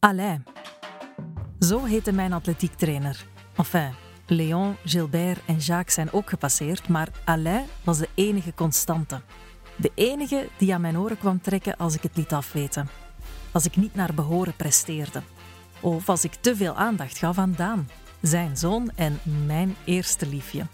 Alain. Zo heette mijn atletiektrainer. Enfin, Léon, Gilbert en Jacques zijn ook gepasseerd, maar Alain was de enige constante. De enige die aan mijn oren kwam trekken als ik het liet afweten. Als ik niet naar behoren presteerde. Of als ik te veel aandacht gaf aan Daan, zijn zoon en mijn eerste liefje.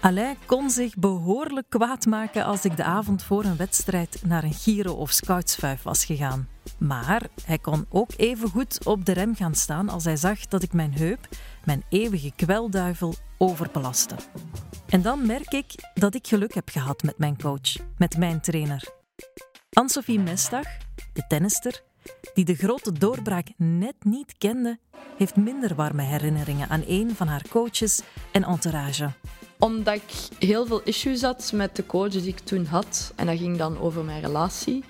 Alain kon zich behoorlijk kwaad maken als ik de avond voor een wedstrijd naar een Giro of Scoutsvuif was gegaan. Maar hij kon ook even goed op de rem gaan staan als hij zag dat ik mijn heup, mijn eeuwige kwelduivel, overbelastte. En dan merk ik dat ik geluk heb gehad met mijn coach, met mijn trainer. Anne-Sophie Mestag, de tennister, die de grote doorbraak net niet kende, heeft minder warme herinneringen aan een van haar coaches en entourage. Omdat ik heel veel issues had met de coach die ik toen had. En dat ging dan over mijn relatie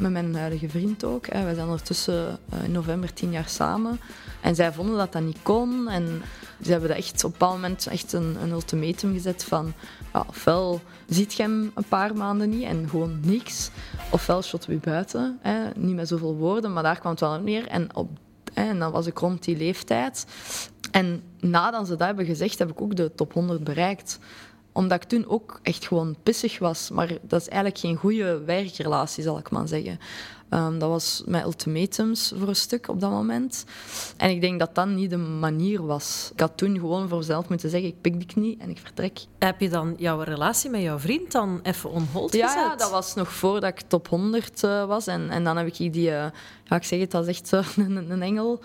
met mijn huidige vriend ook. We zijn ondertussen eh, in november tien jaar samen. En zij vonden dat dat niet kon. En ze hebben echt op een bepaald moment echt een, een ultimatum gezet van... Ja, ofwel ziet je hem een paar maanden niet en gewoon niks. Ofwel shot we buiten. Hè. Niet met zoveel woorden, maar daar kwam het wel op neer. En, op, hè, en dan was ik rond die leeftijd. En nadat ze dat hebben gezegd, heb ik ook de top 100 bereikt omdat ik toen ook echt gewoon pissig was. Maar dat is eigenlijk geen goede werkrelatie, zal ik maar zeggen. Um, dat was mijn ultimatums voor een stuk op dat moment. En ik denk dat dat niet de manier was. Ik had toen gewoon voor mezelf moeten zeggen, ik pik die knie en ik vertrek. Heb je dan jouw relatie met jouw vriend dan even on hold ja, gezet? Ja, dat was nog voordat ik top 100 uh, was. En, en dan heb ik die, uh, ja, ik zeg het, dat is echt uh, een, een, engel.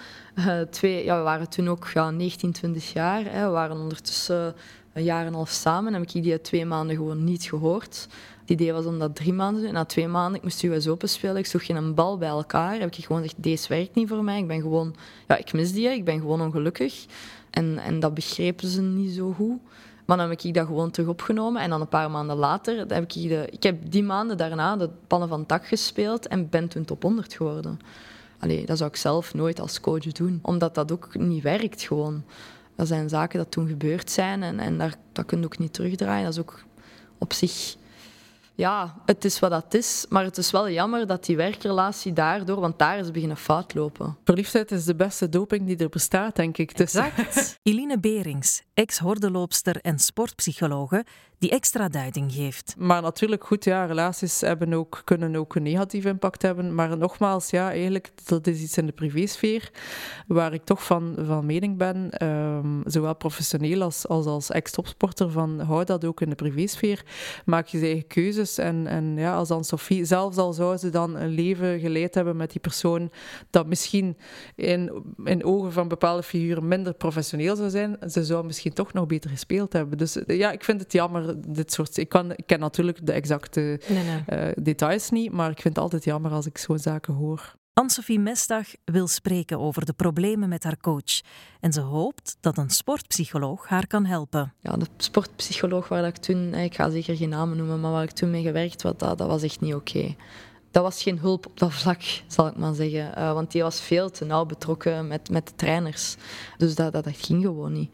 twee, ja, we waren toen ook ja, 19, 20 jaar. Hè. We waren ondertussen een jaar en een half samen. En heb ik die twee maanden gewoon niet gehoord. Het idee was om dat drie maanden te doen. Na twee maanden, ik moest US Open spelen. Ik zocht geen bal bij elkaar. Heb ik gewoon gezegd, deze werkt niet voor mij. Ik ben gewoon, ja, ik mis die. Ik ben gewoon ongelukkig. En, en dat begrepen ze niet zo goed. Maar dan heb ik dat gewoon terug opgenomen. En dan een paar maanden later, heb ik, de, ik heb die maanden daarna de pannen van tak gespeeld en ben toen top 100 geworden. Allee, dat zou ik zelf nooit als coach doen, omdat dat ook niet werkt gewoon. Dat zijn zaken dat toen gebeurd zijn en, en daar, dat kun je ook niet terugdraaien. Dat is ook op zich ja, het is wat dat is. Maar het is wel jammer dat die werkrelatie daardoor, want daar is beginnen fout lopen. Verliefdheid is de beste doping die er bestaat, denk ik. Dus... Exact. Eline Berings, ex-hordeloopster en sportpsychologe, die extra duiding geeft. Maar natuurlijk, goed, ja, relaties hebben ook, kunnen ook een negatieve impact hebben. Maar nogmaals, ja, eigenlijk, dat is iets in de privésfeer waar ik toch van, van mening ben, um, zowel professioneel als als, als ex-topsporter, van hou dat ook in de privésfeer. Maak je eigen keuzes. En, en ja, als dan Sophie, zelfs al zou ze dan een leven geleid hebben met die persoon, dat misschien in, in ogen van bepaalde figuren minder professioneel zou zijn, ze zou misschien toch nog beter gespeeld hebben. Dus ja, ik vind het jammer dit soort... Ik, kan, ik ken natuurlijk de exacte nee, nee. Uh, details niet, maar ik vind het altijd jammer als ik zo'n zaken hoor. Anne-Sophie Mestdag wil spreken over de problemen met haar coach. En ze hoopt dat een sportpsycholoog haar kan helpen. Ja, de sportpsycholoog waar ik toen... Ik ga zeker geen namen noemen, maar waar ik toen mee gewerkt had, dat, dat was echt niet oké. Okay. Dat was geen hulp op dat vlak, zal ik maar zeggen. Uh, want die was veel te nauw betrokken met, met de trainers. Dus dat, dat, dat ging gewoon niet.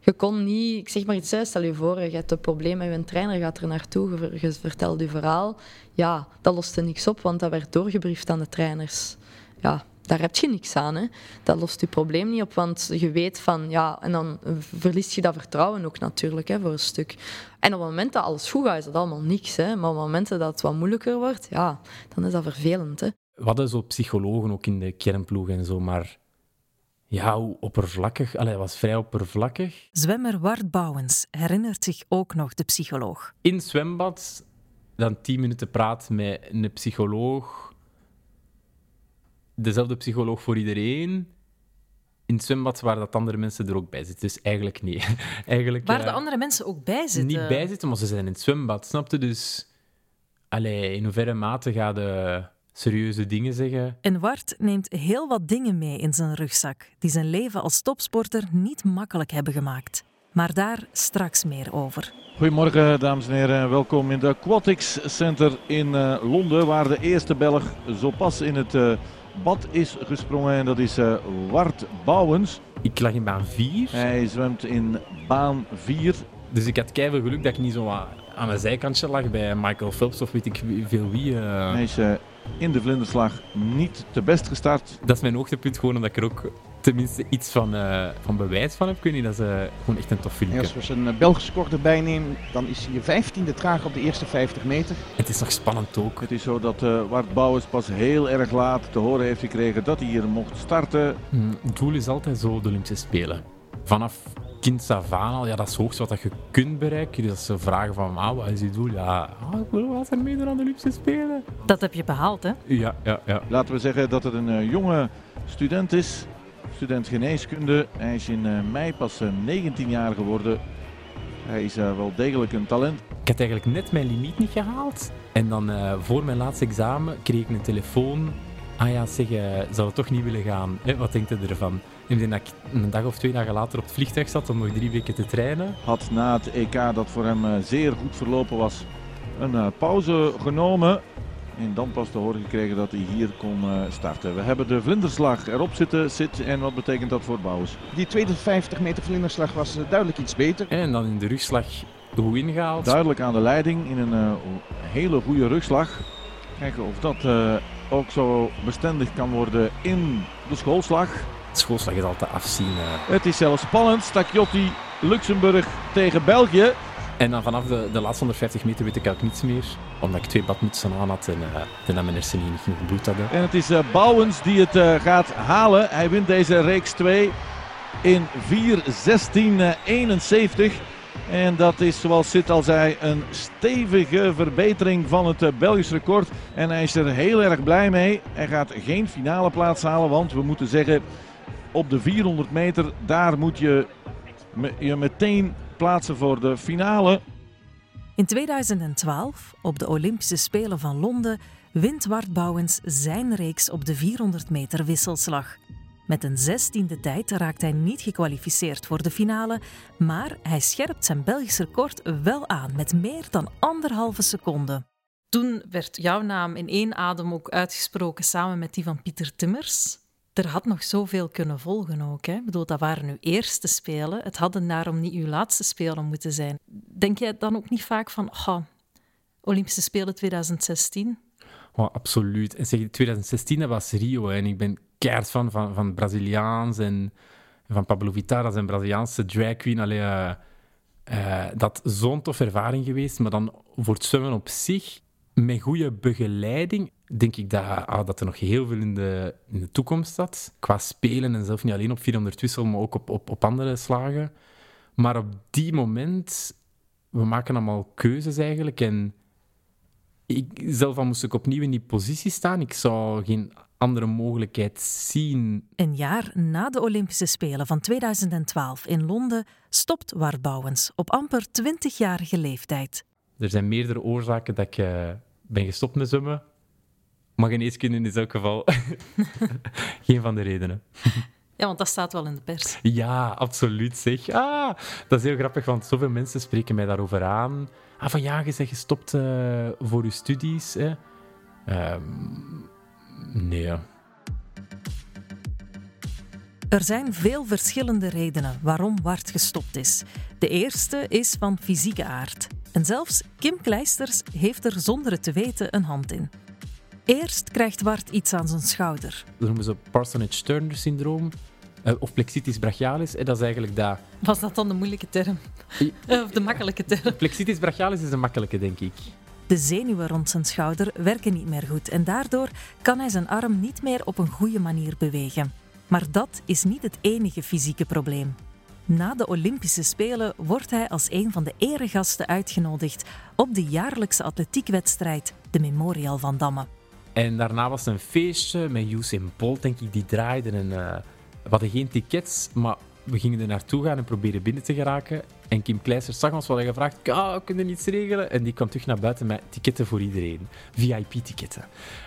Je kon niet, ik zeg maar iets, stel je voor, je hebt een probleem met je trainer, gaat er naartoe, je vertelt je verhaal. Ja, dat loste niks op, want dat werd doorgebriefd aan de trainers. Ja, daar heb je niks aan. Hè. Dat lost je probleem niet op, want je weet van, ja, en dan verlies je dat vertrouwen ook natuurlijk, hè, voor een stuk. En op het moment dat alles goed gaat, is dat allemaal niks. Hè. Maar op het moment dat het wat moeilijker wordt, ja, dan is dat vervelend. Hè. We hadden zo psychologen ook in de kernploeg en zo, maar ja, hoe oppervlakkig. Allee, was vrij oppervlakkig. Zwemmer Wart Bouwens herinnert zich ook nog de psycholoog. In het zwembad dan tien minuten praat met een psycholoog. Dezelfde psycholoog voor iedereen. In het zwembad waar dat andere mensen er ook bij zitten. Dus eigenlijk niet. eigenlijk, waar de andere mensen ook bij zitten? Niet bij zitten, maar ze zijn in het zwembad, snapte? Dus allee, in hoeverre mate gaat de serieuze dingen zeggen. En Wart neemt heel wat dingen mee in zijn rugzak die zijn leven als topsporter niet makkelijk hebben gemaakt. Maar daar straks meer over. Goedemorgen dames en heren, welkom in de Aquatics Center in uh, Londen, waar de eerste Belg zo pas in het uh, bad is gesprongen en dat is uh, Wart Bouwens. Ik lag in baan 4. Hij zwemt in baan 4. Dus ik had keihard geluk dat ik niet zo aan een zijkantje lag bij Michael Phelps of weet ik veel wie. Hij is in de vlinderslag niet te best gestart. Dat is mijn hoogtepunt, gewoon omdat ik er ook tenminste iets van, uh, van bewijs van heb. Ik weet niet, dat is uh, gewoon echt een tof filmpje. Als we zijn Belgische kort erbij nemen, dan is hij je vijftiende traag op de eerste 50 meter. Het is nog spannend ook. Het is zo dat uh, Wart Bouwens pas heel erg laat te horen heeft gekregen dat hij hier mocht starten. Hmm, het doel is altijd zo de Olympische Spelen. Vanaf kind af aan ja, dat is hoogst wat je kunt bereiken. Dus ze vragen van, ah, wat is je doel? Ja, ah, ik wil wel er meedoen aan de Olympische Spelen. Dat heb je behaald, hè? Ja, ja, ja. Laten we zeggen dat het een uh, jonge student is. Student geneeskunde. Hij is in uh, mei pas uh, 19 jaar geworden. Hij is wel degelijk een talent. Ik had eigenlijk net mijn limiet niet gehaald. En dan voor mijn laatste examen kreeg ik een telefoon. Ah ja, zeg, zou het toch niet willen gaan? Hè? Wat denkt u ervan? Ik denk dat ik een dag of twee dagen later op het vliegtuig zat om nog drie weken te trainen. Had na het EK, dat voor hem zeer goed verlopen was, een pauze genomen. En dan pas te horen gekregen dat hij hier kon starten. We hebben de vlinderslag erop zitten. Zit, en wat betekent dat voor Bouwers? Die tweede 50 meter vlinderslag was duidelijk iets beter. En dan in de rugslag goed ingehaald. Duidelijk aan de leiding in een uh, hele goede rugslag. Kijken of dat uh, ook zo bestendig kan worden in de schoolslag. Schoolslag is altijd afzien. Uh. Het is zelfs spannend. Stakiotti Luxemburg tegen België. En dan vanaf de, de laatste 150 meter weet ik eigenlijk niets meer. Omdat ik twee badmutsen aan had en, uh, en dat mijn hersenen niet genoeg bloed hadden. En het is uh, Bouwens die het uh, gaat halen. Hij wint deze reeks 2 in 4.16.71. En dat is, zoals Sid al zei, een stevige verbetering van het Belgisch record. En hij is er heel erg blij mee. Hij gaat geen finale plaats halen, want we moeten zeggen... op de 400 meter, daar moet je je meteen plaatsen voor de finale. In 2012, op de Olympische Spelen van Londen, wint Wart Bouwens zijn reeks op de 400 meter wisselslag. Met een zestiende tijd raakt hij niet gekwalificeerd voor de finale, maar hij scherpt zijn Belgisch record wel aan met meer dan anderhalve seconde. Toen werd jouw naam in één adem ook uitgesproken samen met die van Pieter Timmers. Er had nog zoveel kunnen volgen ook. Hè? Ik bedoel, dat waren uw eerste spelen. Het hadden daarom niet uw laatste spelen moeten zijn. Denk jij dan ook niet vaak van, oh, Olympische Spelen 2016? Oh, absoluut. En zeg, 2016 dat was Rio en ik ben keihard van, van, van Braziliaans en van Pablo Vittar een Braziliaanse drag queen. Allee, uh, dat zo'n toffe ervaring geweest, maar dan voor het zwemmen op zich, met goede begeleiding, denk ik dat, ah, dat er nog heel veel in de, in de toekomst staat. Qua spelen en zelf niet alleen op 400 wissel, maar ook op, op, op andere slagen. Maar op die moment, we maken allemaal keuzes eigenlijk. En ik, zelf al moest ik opnieuw in die positie staan. Ik zou geen andere mogelijkheid zien. Een jaar na de Olympische Spelen van 2012 in Londen stopt Wart Bouwens op amper 20-jarige leeftijd. Er zijn meerdere oorzaken dat ik uh, ben gestopt met zwemmen. Maar geneeskunde is in elk geval geen van de redenen. Ja, want dat staat wel in de pers. Ja, absoluut. Zeg. Ah, dat is heel grappig, want zoveel mensen spreken mij daarover aan. Ah, van ja, je bent gestopt uh, voor je studies. Hè? Um, nee. Er zijn veel verschillende redenen waarom Wart gestopt is. De eerste is van fysieke aard. En zelfs Kim Kleisters heeft er zonder het te weten een hand in. Eerst krijgt Wart iets aan zijn schouder. Dat noemen ze Parsonage-Turner syndroom. Uh, of plexitis brachialis. En dat is eigenlijk dat... Was dat dan de moeilijke term? of de makkelijke term? Plexitis brachialis is een makkelijke, denk ik. De zenuwen rond zijn schouder werken niet meer goed en daardoor kan hij zijn arm niet meer op een goede manier bewegen. Maar dat is niet het enige fysieke probleem. Na de Olympische Spelen wordt hij als een van de eregasten uitgenodigd op de jaarlijkse atletiekwedstrijd, de Memorial van Damme. En daarna was een feestje met Usain Bolt, denk ik, die draaide. En, uh, we hadden geen tickets, maar we gingen er naartoe gaan en proberen binnen te geraken. En Kim Kleisters zag ons, we hadden gevraagd, ah, we kunnen iets regelen. En die kwam terug naar buiten met ticketten voor iedereen. VIP-ticketten.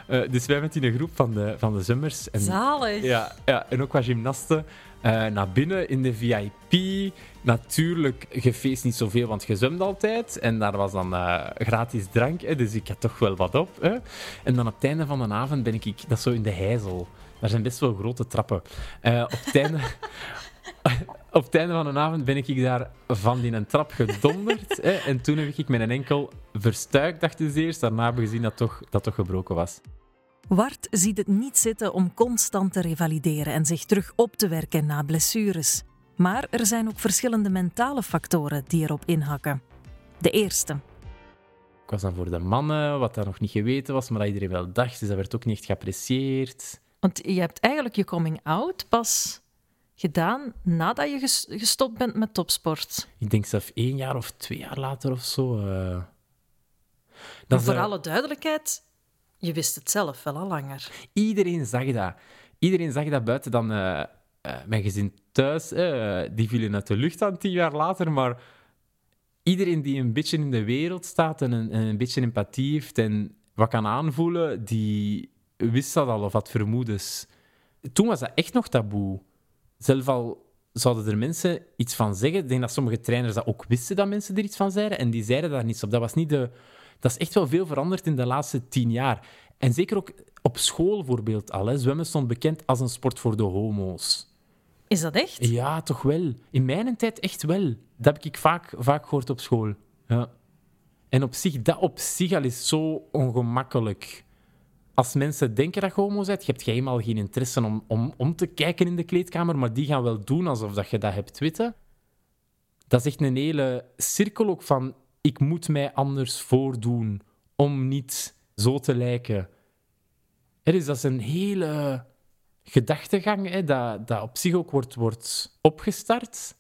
Uh, dus wij met in een groep van de, van de Zummers. En, Zalig! Ja, ja, en ook qua gymnasten. Uh, naar binnen in de VIP. Natuurlijk, gefeest niet zoveel, want je zwemt altijd. En daar was dan uh, gratis drank, hè, dus ik had toch wel wat op. Hè. En dan op het einde van de avond ben ik, dat is zo in de Heizel. Daar zijn best wel grote trappen. Op, het einde, op het einde van de avond ben ik daar van die een trap gedonderd. hè, en toen heb ik met een enkel verstuikt, dacht ik eerst. Daarna hebben we gezien dat toch, dat toch gebroken was. Wart ziet het niet zitten om constant te revalideren en zich terug op te werken na blessures. Maar er zijn ook verschillende mentale factoren die erop inhakken. De eerste. Ik was dan voor de mannen, wat dan nog niet geweten was, maar dat iedereen wel dacht. Dus dat werd ook niet echt geapprecieerd. Want je hebt eigenlijk je coming out pas gedaan nadat je gestopt bent met topsport. Ik denk zelf één jaar of twee jaar later of zo. Uh... Maar voor alle duidelijkheid, je wist het zelf wel al langer. Iedereen zag dat. Iedereen zag dat buiten dan uh, mijn gezin thuis. die vielen uit de lucht aan tien jaar later, maar iedereen die een beetje in de wereld staat en een, een beetje empathie heeft en wat kan aanvoelen, die wist dat al of had vermoedens. Toen was dat echt nog taboe. Zelf al zouden er mensen iets van zeggen. Ik denk dat sommige trainers dat ook wisten dat mensen er iets van zeiden en die zeiden daar niets op. Dat, was niet de, dat is echt wel veel veranderd in de laatste tien jaar. En zeker ook op school bijvoorbeeld al. Hè. Zwemmen stond bekend als een sport voor de homo's. Is dat echt? Ja, toch wel. In mijn tijd echt wel. Dat heb ik vaak, vaak gehoord op school. Ja. En op zich, dat op zich al is zo ongemakkelijk. Als mensen denken dat je homo bent, je hebt helemaal geen interesse om, om, om te kijken in de kleedkamer, maar die gaan wel doen alsof dat je dat hebt weten. Dat is echt een hele cirkel ook van ik moet mij anders voordoen om niet zo te lijken. Er is dat is een hele gedachtegang hè, dat, dat op zich ook wordt, wordt opgestart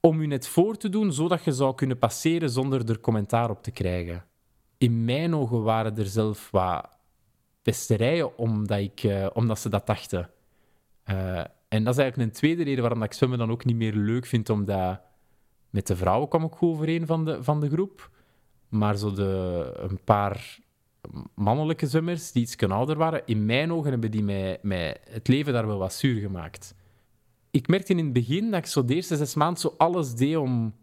om je net voor te doen zodat je zou kunnen passeren zonder er commentaar op te krijgen. In mijn ogen waren er zelf wat pesterijen omdat, ik, uh, omdat ze dat dachten. Uh, en dat is eigenlijk een tweede reden waarom ik zwemmen dan ook niet meer leuk vind, omdat met de vrouwen kwam ik goed overeen van de, van de groep. Maar zo de, een paar mannelijke zwemmers die iets ouder waren, in mijn ogen hebben die mij, mij het leven daar wel wat zuur gemaakt. Ik merkte in het begin dat ik zo de eerste zes maanden zo alles deed om,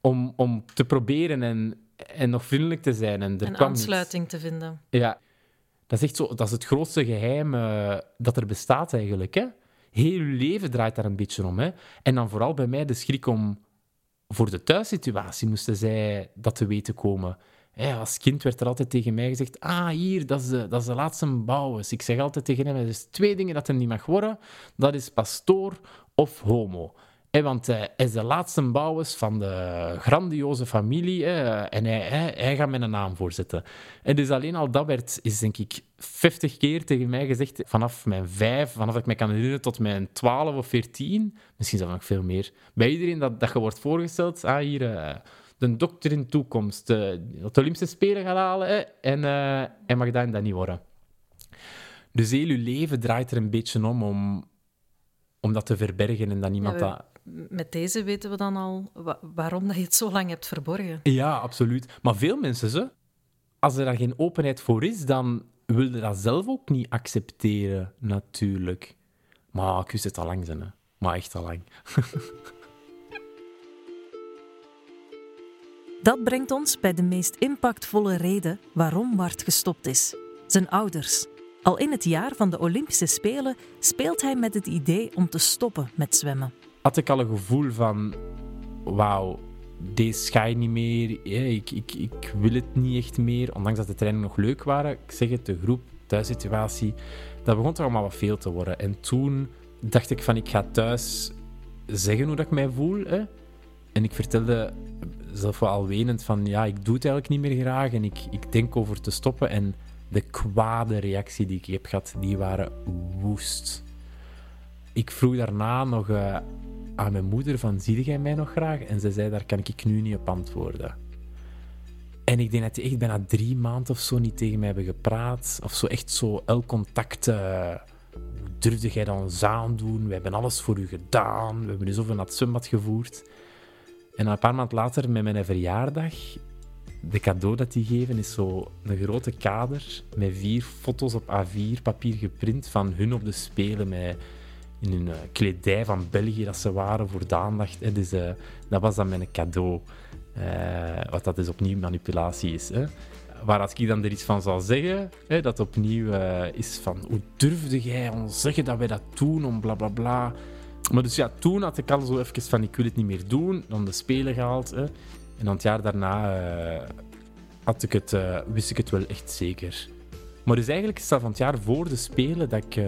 om, om te proberen en, en nog vriendelijk te zijn. En, er een aansluiting te vinden. Ja, dat is zo, dat het grootste geheim uh, dat er bestaat eigenlijk. Hè? Heel je leven draait daar een beetje om. Hè? En dan vooral bij mij de schrik om voor de thuissituatie moesten zij dat te weten komen als kind werd er altijd tegen mij gezegd: Ah, hier, dat is de, dat is de laatste bouwers. Ik zeg altijd tegen hem: er is twee dingen dat er niet mag worden: dat is pastoor of homo. Want hij is de laatste bouwers van de grandioze familie en hij, hij, hij, gaat met een naam voorzetten. En dus alleen al dat werd, is denk ik 50 keer tegen mij gezegd, vanaf mijn vijf, vanaf ik me kan herinneren tot mijn 12 of 14, misschien zelfs nog veel meer. Bij iedereen dat, dat je wordt voorgesteld, ah, hier, uh, de dokter in toekomst. Uh, dat de Olympische Spelen gaat halen en, uh, en mag dat en dat niet worden. Dus heel je leven draait er een beetje om, om om dat te verbergen en dat niemand dat... Met deze weten we dan al waarom dat je het zo lang hebt verborgen. Ja, absoluut. Maar veel mensen, ze, als er daar geen openheid voor is, dan wil je dat zelf ook niet accepteren, natuurlijk. Maar ik wist het al lang, hè. Maar echt al lang. Dat brengt ons bij de meest impactvolle reden waarom Wart gestopt is: zijn ouders. Al in het jaar van de Olympische Spelen speelt hij met het idee om te stoppen met zwemmen. Had ik al een gevoel van: wauw, deze ga je niet meer. Ik, ik, ik wil het niet echt meer. Ondanks dat de trainingen nog leuk waren. Ik zeg het, de groep, thuissituatie. Dat begon toch allemaal wat veel te worden. En toen dacht ik van: ik ga thuis zeggen hoe dat ik mij voel. En ik vertelde zelf wel al wenend van ja, ik doe het eigenlijk niet meer graag en ik, ik denk over te stoppen. En de kwade reactie die ik heb gehad, die waren woest. Ik vroeg daarna nog uh, aan mijn moeder van zie jij mij nog graag? En ze zei daar kan ik nu niet op antwoorden. En ik denk dat die echt bijna drie maanden of zo niet tegen mij hebben gepraat. Of zo echt zo elk contact... Uh, durfde jij dan ons aandoen? We hebben alles voor u gedaan. We hebben u zoveel naar het gevoerd. En een paar maanden later, met mijn verjaardag, de cadeau dat die geven is zo een grote kader met vier foto's op A4 papier geprint van hun op de Spelen met in hun uh, kledij van België dat ze waren voor de aandacht. Hè. Dus uh, dat was dan mijn cadeau. Uh, wat dat dus opnieuw manipulatie is. Hè. Waar als ik dan er iets van zou zeggen, hè, dat opnieuw is van hoe durfde jij ons zeggen dat wij dat doen om bla. Maar dus ja, toen had ik al zo even van ik wil het niet meer doen, dan de Spelen gehaald. Hè. En dan het jaar daarna had ik het, wist ik het wel echt zeker. Maar dus eigenlijk is dat van het jaar voor de Spelen dat ik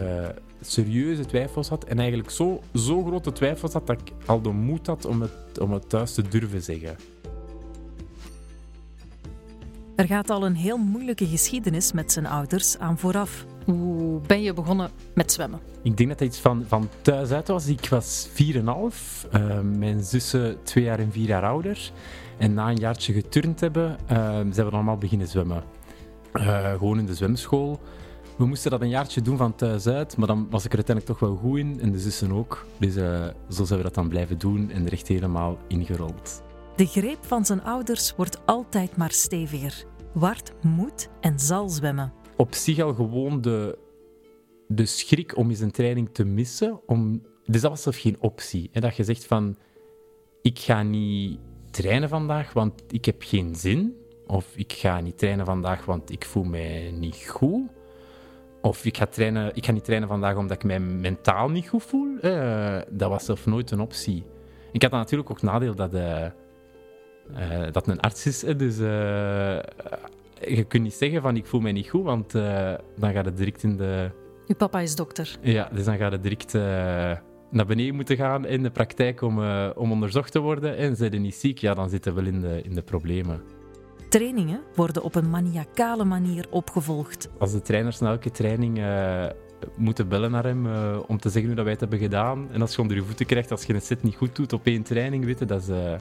serieuze twijfels had. En eigenlijk zo, zo grote twijfels had dat ik al de moed had om het, om het thuis te durven zeggen. Er gaat al een heel moeilijke geschiedenis met zijn ouders aan vooraf. Hoe ben je begonnen met zwemmen? Ik denk dat het iets van, van thuis uit was. Ik was 4,5. Uh, mijn zussen twee jaar en vier jaar ouder. En na een jaartje geturnd hebben, uh, zijn we allemaal beginnen zwemmen. Uh, gewoon in de zwemschool. We moesten dat een jaartje doen van thuis uit, maar dan was ik er uiteindelijk toch wel goed in. En de zussen ook. Dus uh, zo zijn we dat dan blijven doen en er echt helemaal ingerold. De greep van zijn ouders wordt altijd maar steviger. Wart moet en zal zwemmen. Op zich al gewoon de, de schrik om eens een training te missen. Om, dus dat was zelf geen optie. En dat je zegt van, ik ga niet trainen vandaag, want ik heb geen zin. Of ik ga niet trainen vandaag, want ik voel mij niet goed. Of ik ga, trainen, ik ga niet trainen vandaag omdat ik mij mentaal niet goed voel. Uh, dat was zelf nooit een optie. Ik had dan natuurlijk ook nadeel dat, uh, uh, dat een arts is. Dus je kunt niet zeggen van ik voel mij niet goed, want dan gaat het direct in de... Je papa is dokter. Ja, dus dan gaat het direct naar beneden moeten gaan in de praktijk om, om onderzocht te worden. En zijn niet ziek, ja, dan zitten we wel in de, in de problemen. Trainingen worden op een maniacale manier opgevolgd. Als de trainers na elke training uh, moeten bellen naar hem uh, om te zeggen hoe dat wij het hebben gedaan. En als je onder je voeten krijgt, als je een set niet goed doet op één training, weet je, dat is, uh,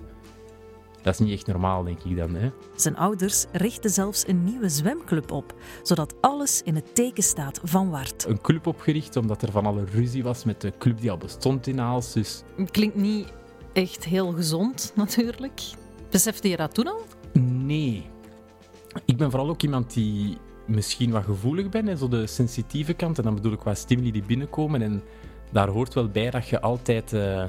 dat is niet echt normaal, denk ik dan. Hè? Zijn ouders richten zelfs een nieuwe zwemclub op, zodat alles in het teken staat van Wart. Een club opgericht omdat er van alle ruzie was met de club die al bestond in Aals. Dus... Klinkt niet echt heel gezond, natuurlijk. Besefte je dat toen al? Nee. Ik ben vooral ook iemand die misschien wat gevoelig ben, en zo de sensitieve kant. En dan bedoel ik qua stimuli die binnenkomen. En daar hoort wel bij dat je altijd... Uh,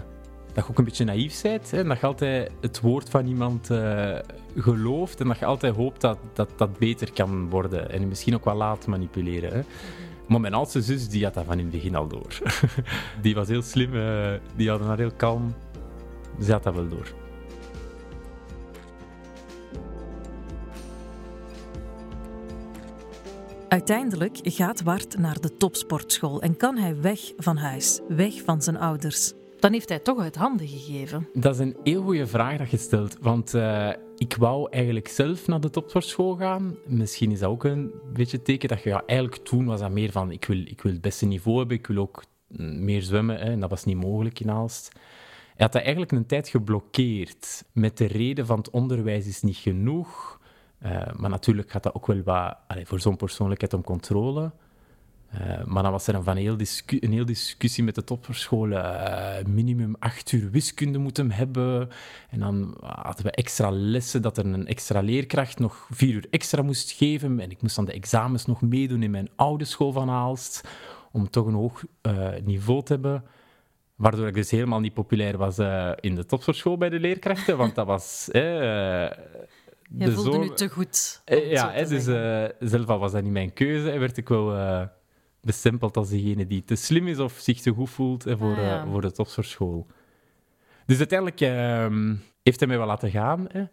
dat je ook een beetje naïef bent. Hè? Dat je altijd het woord van iemand uh, gelooft. En dat je altijd hoopt dat, dat dat beter kan worden. En misschien ook wel laat manipuleren. Hè? Maar mijn oudste zus, die had dat van in het begin al door. die was heel slim. Uh, die had haar heel kalm. Ze had dat wel door. Uiteindelijk gaat Wart naar de topsportschool en kan hij weg van huis, weg van zijn ouders. Dan heeft hij toch uit handen gegeven. Dat is een heel goede vraag dat je stelt. Want uh, ik wou eigenlijk zelf naar de topsportschool gaan. Misschien is dat ook een beetje teken dat je ja, eigenlijk toen was dat meer van ik wil, ik wil het beste niveau hebben, ik wil ook meer zwemmen. Hè, en dat was niet mogelijk in Aalst. Hij had dat eigenlijk een tijd geblokkeerd met de reden van het onderwijs is niet genoeg. Uh, maar natuurlijk gaat dat ook wel wat voor zo'n persoonlijkheid om controle. Uh, maar dan was er een, van heel een heel discussie met de topperscholen. Uh, minimum acht uur wiskunde moeten hebben. En dan hadden we extra lessen dat er een extra leerkracht nog vier uur extra moest geven. En ik moest dan de examens nog meedoen in mijn oude school van Aalst. Om toch een hoog niveau te hebben. Waardoor ik dus helemaal niet populair was in de topsportschool bij de leerkrachten. Want dat was... Je voelde nu te goed. Eh, ja, hè, dus uh, zelf al was dat niet mijn keuze. En werd ik wel uh, bestempeld als degene die te slim is of zich te goed voelt voor, ah, ja. uh, voor de topsportschool. Dus uiteindelijk ehm, heeft hij mij wel laten gaan. Hè.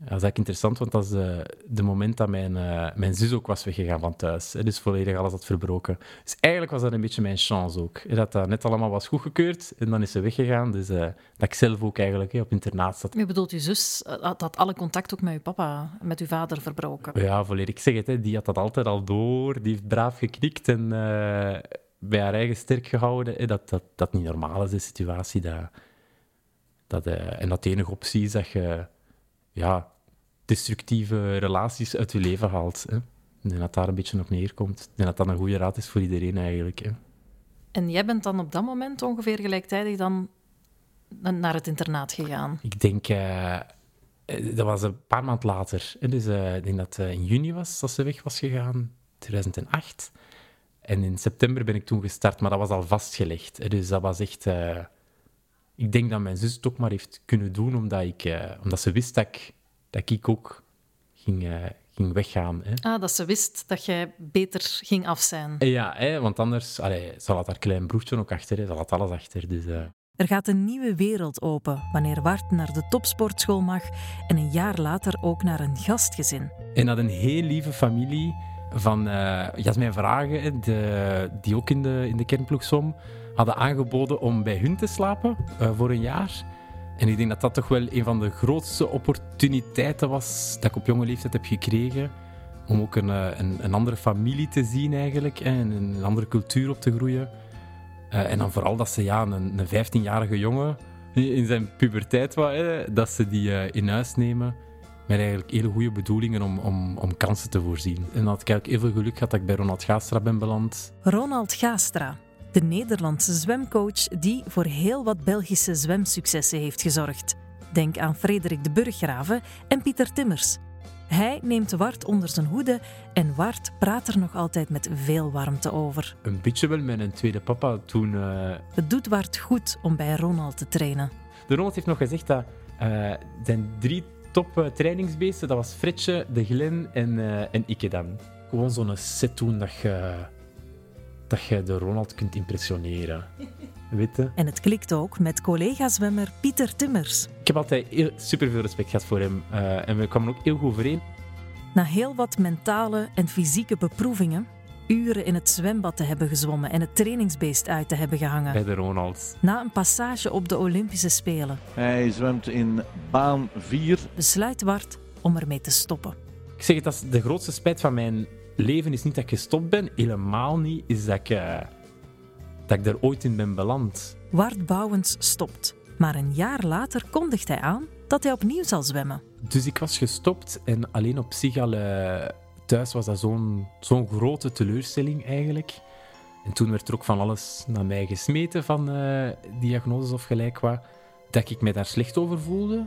Dat is eigenlijk interessant, want dat is de, de moment dat mijn, uh, mijn zus ook was weggegaan van thuis. Hè, dus volledig alles had verbroken. Dus eigenlijk was dat een beetje mijn chance ook. Hè, dat dat net allemaal was goedgekeurd en dan is ze weggegaan. Dus uh, dat ik zelf ook eigenlijk hè, op internaat zat. Je bedoelt, je zus had, had alle contact ook met je papa, met uw vader verbroken? Ja, volledig. Ik zeg het, hè, die had dat altijd al door. Die heeft braaf geknikt en uh, bij haar eigen sterk gehouden. Hè, dat, dat dat niet normaal is, de situatie. Dat, dat, en dat de enige optie is dat je ja, destructieve relaties uit je leven haalt. Hè. Ik denk dat daar een beetje op neerkomt. Ik denk dat dat een goede raad is voor iedereen eigenlijk. Hè. En jij bent dan op dat moment ongeveer gelijktijdig dan naar het internaat gegaan? Ik denk... Uh, dat was een paar maanden later. Dus uh, ik denk dat het in juni was dat ze weg was gegaan, 2008. En in september ben ik toen gestart, maar dat was al vastgelegd. Dus dat was echt... Uh, ik denk dat mijn zus het ook maar heeft kunnen doen, omdat, ik, uh, omdat ze wist dat ik, dat ik ook ging, uh, ging weggaan. Hè. Ah, dat ze wist dat jij beter ging af zijn. Ja, hè, want anders allee, zal had haar klein broertje ook achter, hè, zal had alles achter. Dus, uh... Er gaat een nieuwe wereld open wanneer Wart naar de topsportschool mag en een jaar later ook naar een gastgezin. En dat een heel lieve familie van uh, Jasmijn Vragen, de, die ook in de, in de kernploeg zwom, hadden aangeboden om bij hun te slapen uh, voor een jaar. En ik denk dat dat toch wel een van de grootste opportuniteiten was dat ik op jonge leeftijd heb gekregen. Om ook een, een, een andere familie te zien eigenlijk en een andere cultuur op te groeien. Uh, en dan vooral dat ze ja, een, een 15-jarige jongen in zijn puberteit was, hè, dat ze die in huis nemen met eigenlijk hele goede bedoelingen om, om, om kansen te voorzien. En dat ik eigenlijk heel veel geluk gehad dat ik bij Ronald Gaastra ben beland. Ronald Gaastra, de Nederlandse zwemcoach die voor heel wat Belgische zwemsuccessen heeft gezorgd. Denk aan Frederik de Burggraven en Pieter Timmers. Hij neemt Wart onder zijn hoede en Wart praat er nog altijd met veel warmte over. Een beetje wel met een tweede papa toen. Uh... Het doet Wart goed om bij Ronald te trainen. De Ronald heeft nog gezegd dat uh, zijn drie top uh, trainingsbeesten, dat was Fritsje, de Glen en, en Ikke dan. Gewoon zo'n set doen dat je, dat je de Ronald kunt impressioneren. Weet En het klikt ook met collega-zwemmer Pieter Timmers. Ik heb altijd super veel respect gehad voor hem uh, en we kwamen ook heel goed overeen. Na heel wat mentale en fysieke beproevingen, uren in het zwembad te hebben gezwommen en het trainingsbeest uit te hebben gehangen. Bij de Ronald. Na een passage op de Olympische Spelen. Hij zwemt in baan 4. Besluit Wart om ermee te stoppen. Ik zeg het, dat is de grootste spijt van mijn leven is niet dat ik gestopt ben, helemaal niet, is dat ik... Uh dat ik er ooit in ben beland. Wart Bouwens stopt. Maar een jaar later kondigt hij aan dat hij opnieuw zal zwemmen. Dus ik was gestopt en alleen op zich al uh, thuis was dat zo'n zo'n grote teleurstelling eigenlijk. En toen werd er ook van alles naar mij gesmeten van uh, diagnoses of gelijk wat, dat ik mij daar slecht over voelde.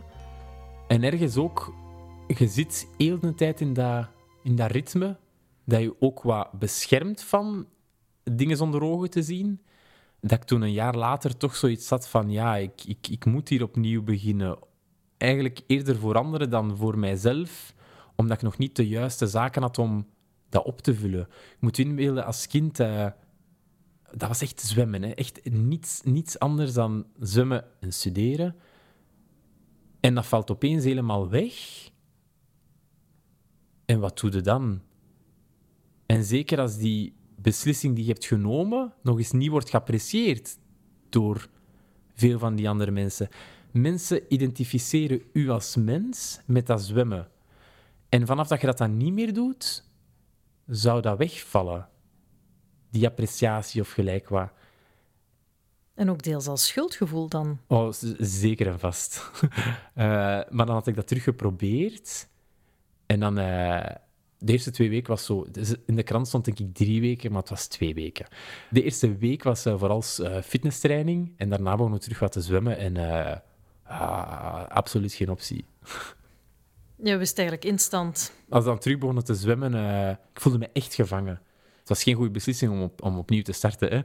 En ergens ook, je zit heel de tijd in dat, in dat ritme, dat je ook wat beschermt van dingen zonder ogen te zien dat ik toen een jaar later toch zoiets had van ja, ik, ik, ik moet hier opnieuw beginnen. Eigenlijk eerder voor anderen dan voor mijzelf, omdat ik nog niet de juiste zaken had om dat op te vullen. Ik moet inbeelden, als kind, uh, dat was echt zwemmen. Hè. Echt niets, niets anders dan zwemmen en studeren. En dat valt opeens helemaal weg. En wat doe je dan? En zeker als die beslissing die je hebt genomen nog eens niet wordt geapprecieerd door veel van die andere mensen. Mensen identificeren u als mens met dat zwemmen. En vanaf dat je dat dan niet meer doet, zou dat wegvallen. Die appreciatie of gelijk wat. En ook deels als schuldgevoel dan? Oh, zeker en vast. uh, maar dan had ik dat terug geprobeerd. En dan, uh, de eerste twee weken was zo... Dus in de krant stond denk ik drie weken, maar het was twee weken. De eerste week was uh, vooral fitnesstraining. En daarna begonnen we terug wat te zwemmen. En ah, absoluut geen optie. Je wist eigenlijk instant. Als we dan terug begonnen te zwemmen, ik voelde me echt gevangen. Het was geen goede beslissing om, op, om opnieuw te starten. Hè?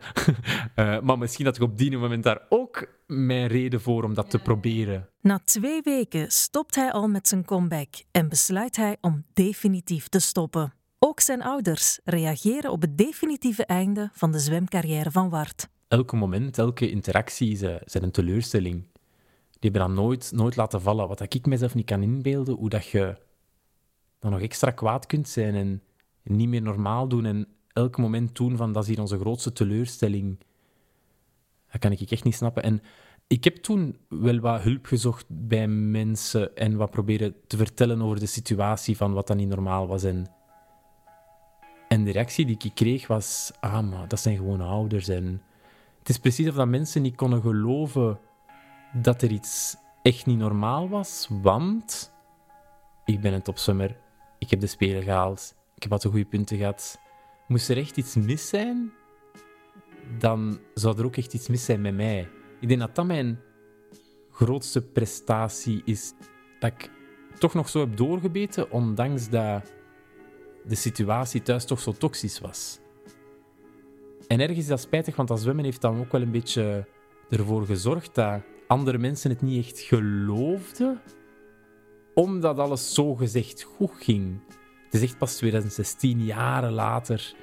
uh, maar misschien had ik op die moment daar ook mijn reden voor om dat te proberen. Na twee weken stopt hij al met zijn comeback en besluit hij om definitief te stoppen. Ook zijn ouders reageren op het definitieve einde van de zwemcarrière van Wart. Elke moment, elke interactie zijn een teleurstelling. Die hebben dan nooit, nooit laten vallen. Wat ik mezelf niet kan inbeelden, hoe dat je dan nog extra kwaad kunt zijn en niet meer normaal doen en elk moment doen van dat is hier onze grootste teleurstelling. Dat kan ik echt niet snappen. En ik heb toen wel wat hulp gezocht bij mensen en wat proberen te vertellen over de situatie van wat dan niet normaal was. En, en de reactie die ik kreeg was, ah, maar dat zijn gewoon ouders. En het is precies of dat mensen niet konden geloven dat er iets echt niet normaal was, want ik ben een topswimmer, ik heb de Spelen gehaald, ik heb wat goede punten gehad. Moest er echt iets mis zijn, dan zou er ook echt iets mis zijn met mij. Ik denk dat dat mijn grootste prestatie is. Dat ik toch nog zo heb doorgebeten, ondanks dat de situatie thuis toch zo toxisch was. En ergens is dat spijtig, want dat zwemmen heeft dan ook wel een beetje ervoor gezorgd dat andere mensen het niet echt geloofden, omdat alles zo gezegd goed ging. Het is echt pas 2016, jaren later,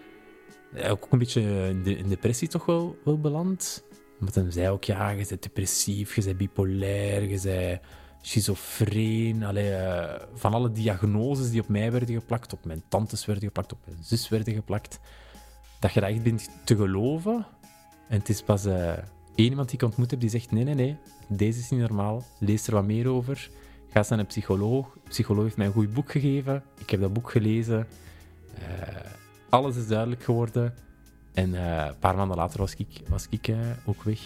ook een beetje in, de, in depressie toch wel, beland. Want dan zei ook, ja, je bent depressief, je bent bipolair, je bent schizofreen. Eh, van alle diagnoses die op mij werden geplakt, op mijn tantes werden geplakt, op mijn zus werden geplakt, dat je dat echt bent te geloven. En het is pas uh, één iemand die ik ontmoet heb die zegt: nee, nee, nee, deze is niet normaal. Lees er wat meer over. Ga eens naar een psycholoog. De psycholoog heeft mij een goed boek gegeven. Ik heb dat boek gelezen. Uh, alles is duidelijk geworden. En uh, een paar maanden later was ik, was ik uh, ook weg.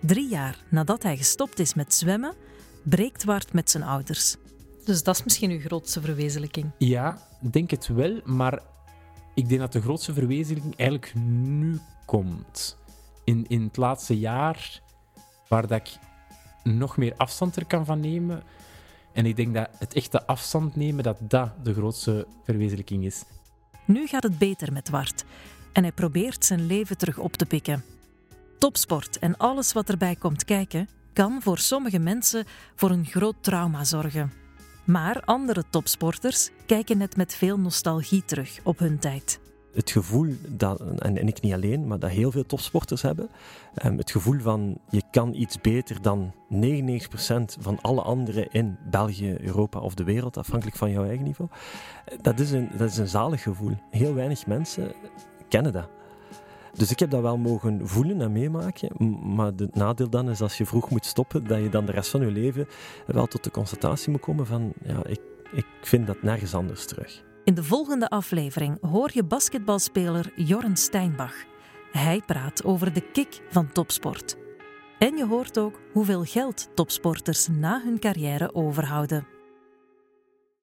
Drie jaar nadat hij gestopt is met zwemmen, breekt Wart met zijn ouders. Dus dat is misschien uw grootste verwezenlijking? Ja, denk het wel. Maar ik denk dat de grootste verwezenlijking eigenlijk nu komt. In, in het laatste jaar, waar dat ik nog meer afstand er kan van nemen. En ik denk dat het echte afstand nemen, dat dat de grootste verwezenlijking is. Nu gaat het beter met Wart. En hij probeert zijn leven terug op te pikken. Topsport en alles wat erbij komt kijken, kan voor sommige mensen voor een groot trauma zorgen. Maar andere topsporters kijken net met veel nostalgie terug op hun tijd het gevoel, dat, en, en, ik niet alleen, maar dat heel veel topsporters hebben, um, het gevoel van je kan iets beter dan 99% van alle anderen in België, Europa of de wereld, afhankelijk van jouw eigen niveau, dat is een, dat is een zalig gevoel. Heel weinig mensen kennen dat. Dus ik heb dat wel mogen voelen en meemaken. Maar het nadeel dan is als je vroeg moet stoppen, dat je dan de rest van je leven wel tot de constatatie moet komen van ja, ik, ik vind dat nergens anders terug. In de volgende aflevering hoor je basketbalspeler Jorn Steinbach. Hij praat over de kick van topsport. En je hoort ook hoeveel geld topsporters na hun carrière overhouden.